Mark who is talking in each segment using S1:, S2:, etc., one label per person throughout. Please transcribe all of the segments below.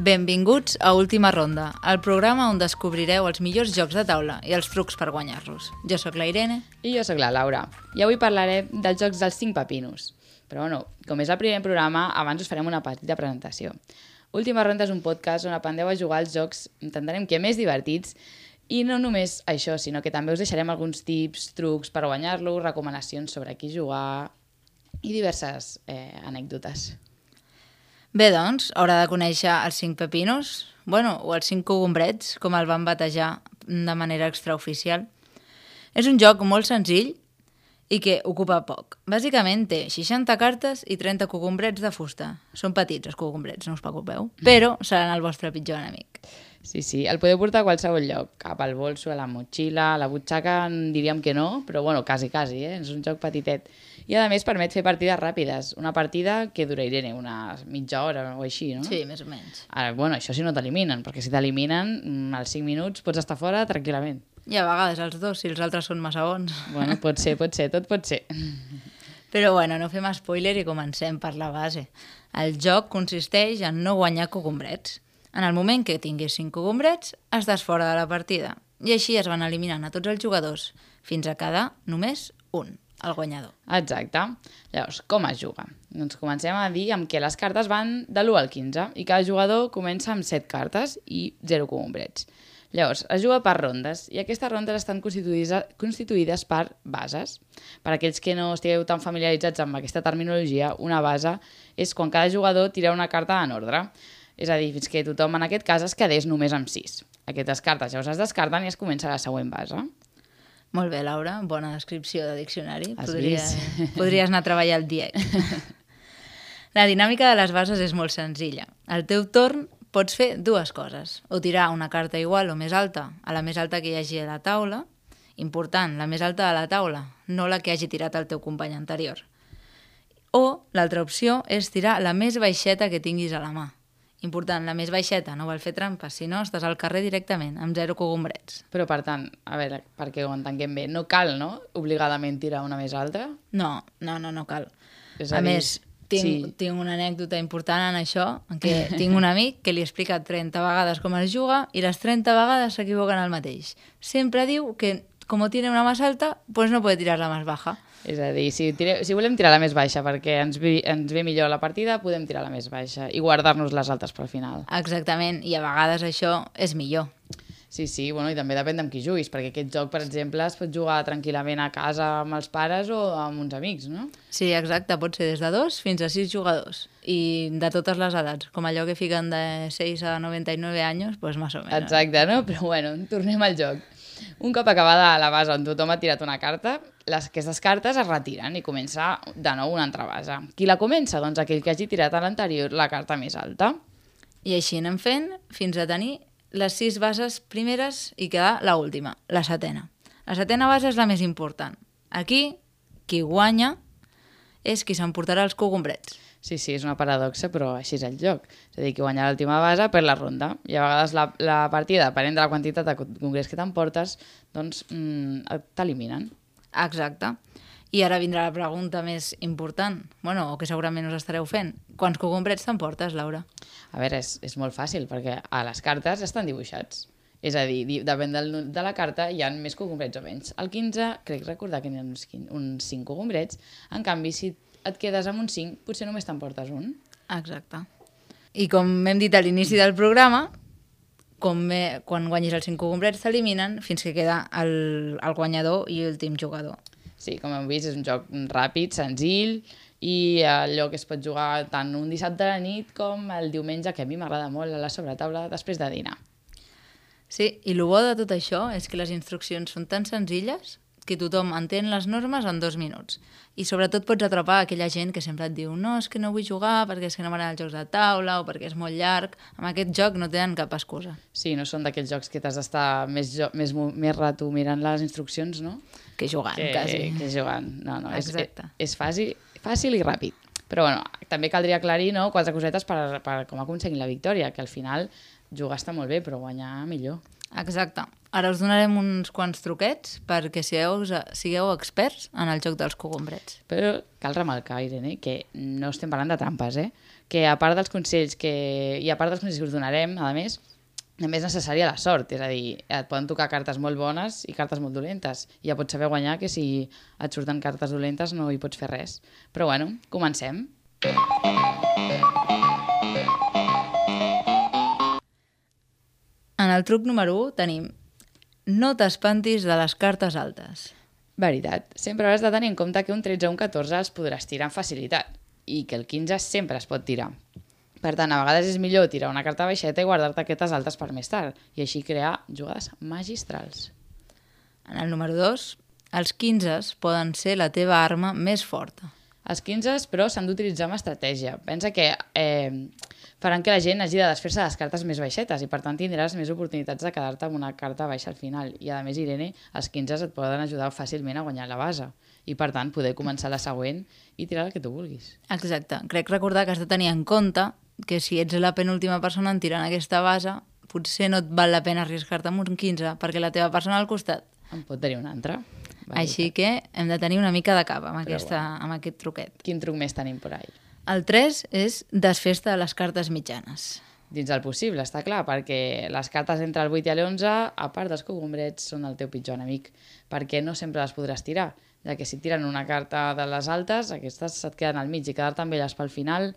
S1: Benvinguts a Última Ronda, el programa on descobrireu els millors jocs de taula i els trucs per guanyar-los. Jo sóc la Irene.
S2: I jo sóc la Laura. I avui parlaré dels jocs dels 5 pepinos. Però bueno, com és el primer programa, abans us farem una petita presentació. Última Ronda és un podcast on aprendeu a jugar als jocs, intentarem que més divertits, i no només això, sinó que també us deixarem alguns tips, trucs per guanyar-lo, recomanacions sobre qui jugar i diverses eh, anècdotes.
S1: Bé, doncs, haurà de conèixer els cinc pepinos, bueno, o els cinc cogombrets, com el van batejar de manera extraoficial. És un joc molt senzill i que ocupa poc. Bàsicament té 60 cartes i 30 cogombrets de fusta. Són petits els cogombrets, no us preocupeu, però seran el vostre pitjor enemic.
S2: Sí, sí, el podeu portar a qualsevol lloc, cap al bolso, a la motxilla, a la butxaca diríem que no, però bueno, quasi, quasi, eh? és un joc petitet. I a més permet fer partides ràpides, una partida que dura, Irene, una mitja hora o així, no?
S1: Sí, més o menys.
S2: Ara, bueno, això si no t'eliminen, perquè si t'eliminen, mm, als 5 minuts pots estar fora tranquil·lament.
S1: I a vegades els dos, si els altres són massa bons.
S2: Bueno, pot ser, pot ser, tot pot ser.
S1: Però bueno, no fem spoiler i comencem per la base. El joc consisteix en no guanyar cogombrets. En el moment que tinguis 5 cogombrets, estàs fora de la partida. I així es van eliminant a tots els jugadors, fins a quedar només un, el guanyador.
S2: Exacte. Llavors, com es juga? Doncs comencem a dir amb que les cartes van de l'1 al 15 i cada jugador comença amb 7 cartes i 0 cogombrets. Llavors, es juga per rondes i aquestes rondes estan constituïdes, constituïdes per bases. Per aquells que no estigueu tan familiaritzats amb aquesta terminologia, una base és quan cada jugador tira una carta en ordre. És a dir, fins que tothom en aquest cas es quedés només amb 6. Aquestes cartes llavors es descarten i es comença la següent base.
S1: Molt bé, Laura, bona descripció de diccionari.
S2: Has
S1: Podria,
S2: vist?
S1: podries anar a treballar al DIEC. La dinàmica de les bases és molt senzilla. Al teu torn pots fer dues coses. O tirar una carta igual o més alta a la més alta que hi hagi a la taula. Important, la més alta de la taula, no la que hagi tirat el teu company anterior. O l'altra opció és tirar la més baixeta que tinguis a la mà. Important, la més baixeta, no val fer trampes, si no estàs al carrer directament, amb zero cogombrets.
S2: Però, per tant, a veure, perquè ho entenguem bé, no cal, no?, obligadament tirar una més alta?
S1: No, no, no, no cal.
S2: És
S1: a
S2: a dir,
S1: més, tinc,
S2: sí.
S1: tinc una anècdota important en això, en què tinc un amic que li explica 30 vegades com es juga i les 30 vegades s'equivoquen el mateix. Sempre diu que com tiene una más alta, pues no puede tirar la más baja.
S2: És a dir, si, tire, si volem tirar la més baixa perquè ens ve, ens ve millor la partida, podem tirar la més baixa i guardar-nos les altres pel final.
S1: Exactament, i a vegades això és millor.
S2: Sí, sí, bueno, i també depèn amb qui juguis, perquè aquest joc, per exemple, es pot jugar tranquil·lament a casa amb els pares o amb uns amics, no?
S1: Sí, exacte, pot ser des de dos fins a sis jugadors i de totes les edats, com allò que fiquen de 6 a 99 anys, pues más o menos.
S2: Exacte, no? Però bueno, tornem al joc. Un cop acabada la base on tothom ha tirat una carta, les, aquestes cartes es retiren i comença de nou una altra base. Qui la comença? Doncs aquell que hagi tirat a l'anterior la carta més alta.
S1: I així anem fent fins a tenir les sis bases primeres i quedar la última, la setena. La setena base és la més important. Aquí, qui guanya és qui s'emportarà els cogombrets.
S2: Sí, sí, és una paradoxa, però així és el joc. És a dir, que guanya l'última base per la ronda. I a vegades la, la partida, depenent de la quantitat de congrés que t'emportes, doncs mm, t'eliminen.
S1: Exacte. I ara vindrà la pregunta més important, bueno, o que segurament us estareu fent. Quants cogombrets t'emportes, Laura?
S2: A veure, és, és molt fàcil, perquè a les cartes estan dibuixats. És a dir, di- depèn del, de la carta, hi ha més cogombrets o menys. Al 15, crec recordar que n'hi ha uns, uns 5 cogombrets. En canvi, si et quedes amb uns 5, potser només t'emportes un.
S1: Exacte. I com hem dit a l'inici del programa, com me, quan guanyis els 5 cogombrets t'eliminen fins que queda el, el guanyador i l'últim jugador.
S2: Sí, com hem vist, és un joc ràpid, senzill, i allò que es pot jugar tant un dissabte a la nit com el diumenge, que a mi m'agrada molt, a la sobretaula, després de dinar.
S1: Sí, i el bo de tot això és que les instruccions són tan senzilles que tothom entén les normes en dos minuts. I sobretot pots atrapar aquella gent que sempre et diu no, és que no vull jugar perquè és que no m'agraden els jocs de taula o perquè és molt llarg. Amb aquest joc no tenen cap excusa.
S2: Sí, no són d'aquells jocs que t'has d'estar més, més, més rato mirant les instruccions, no?
S1: Que jugant,
S2: que,
S1: quasi.
S2: que jugant. No, no, és,
S1: Exacte.
S2: és, és fàcil, fàcil i ràpid. Però bueno, també caldria aclarir no, quatre cosetes per, per com aconseguir la victòria, que al final jugar està molt bé, però guanyar millor.
S1: Exacte. Ara us donarem uns quants truquets perquè sigueu, sigueu experts en el joc dels cogombrets.
S2: Però cal remarcar, Irene, que no estem parlant de trampes, eh? Que a part dels consells que... i a part dels consells que us donarem, a més, també és necessària la sort, és a dir, et poden tocar cartes molt bones i cartes molt dolentes. I ja pots saber guanyar que si et surten cartes dolentes no hi pots fer res. Però bueno, comencem.
S1: El truc número 1 tenim no t'espantis de les cartes altes.
S2: Veritat, sempre hauràs de tenir en compte que un 13 o un 14 els podràs tirar amb facilitat i que el 15 sempre es pot tirar. Per tant, a vegades és millor tirar una carta baixeta i guardar-te aquestes altes per més tard i així crear jugades magistrals.
S1: En el número 2, els 15 poden ser la teva arma més forta.
S2: Els 15, però, s'han d'utilitzar amb estratègia. Pensa que eh, faran que la gent hagi de desfer-se de les cartes més baixetes i, per tant, tindràs més oportunitats de quedar-te amb una carta baixa al final. I, a més, Irene, els 15 et poden ajudar fàcilment a guanyar la base i, per tant, poder començar la següent i tirar el que tu vulguis.
S1: Exacte. Crec recordar que has de tenir en compte que si ets la penúltima persona en tirar en aquesta base, potser no et val la pena arriscar-te amb un 15 perquè la teva persona al costat.
S2: En pot tenir una altra.
S1: Així que hem de tenir una mica de cap amb,
S2: Però
S1: aquesta, amb aquest truquet.
S2: Quin truc més tenim por ahí?
S1: El 3 és desfesta de les cartes mitjanes.
S2: Dins del possible, està clar, perquè les cartes entre el 8 i l'11, a part dels cogombrets, són el teu pitjor enemic, perquè no sempre les podràs tirar, ja que si tiren una carta de les altes, aquestes se't queden al mig i quedar-te amb elles pel final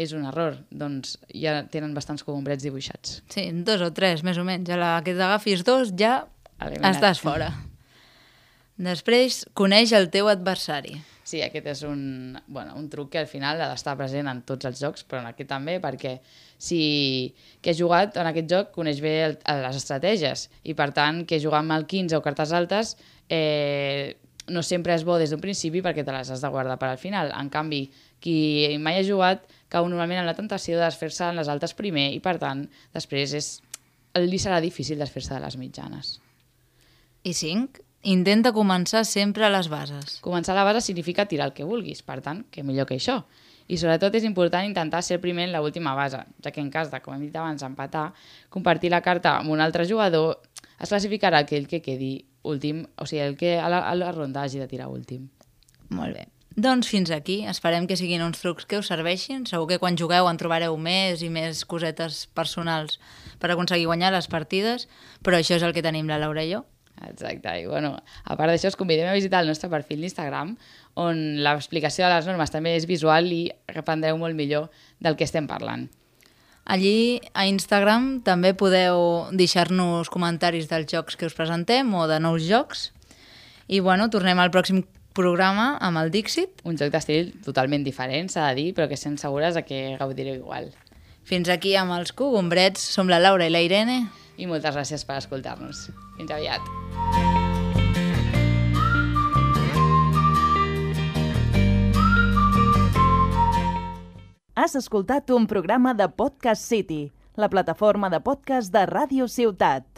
S2: és un error, doncs ja tenen bastants cogombrets dibuixats.
S1: Sí, dos o tres, més o menys. A la que t'agafis dos ja
S2: Eliminat.
S1: estàs fora. Després, coneix el teu adversari.
S2: Sí, aquest és un, bueno, un truc que al final ha d'estar present en tots els jocs, però en aquest també, perquè si que ha jugat en aquest joc coneix bé el, les estratègies i per tant que jugar amb el 15 o cartes altes eh, no sempre és bo des d'un principi perquè te les has de guardar per al final. En canvi, qui mai ha jugat cau normalment en la tentació de desfer-se en les altes primer i per tant després és, li serà difícil desfer-se de les mitjanes.
S1: I 5. Intenta començar sempre a les bases.
S2: Començar la base significa tirar el que vulguis, per tant, que millor que això. I sobretot és important intentar ser primer en l'última base, ja que en cas de, com hem dit abans, empatar, compartir la carta amb un altre jugador, es classificarà aquell que quedi últim, o sigui, el que a la, a la ronda hagi de tirar últim.
S1: Molt bé. Doncs fins aquí. Esperem que siguin uns trucs que us serveixin. Segur que quan jugueu en trobareu més i més cosetes personals per aconseguir guanyar les partides, però això és el que tenim la Laura i jo.
S2: Exacte, i bueno, a part d'això us convidem a visitar el nostre perfil d'Instagram on l'explicació de les normes també és visual i aprendreu molt millor del que estem parlant.
S1: Allí a Instagram també podeu deixar-nos comentaris dels jocs que us presentem o de nous jocs. I bueno, tornem al pròxim programa amb el Dixit.
S2: Un joc d'estil totalment diferent, s'ha de dir, però que estem segures que gaudireu igual.
S1: Fins aquí amb els cogombrets. Som la Laura i la Irene.
S2: I moltes gràcies per escoltar-nos. Fins aviat.
S3: Has escoltat un programa de Podcast City, la plataforma de podcast de Ràdio Ciutat.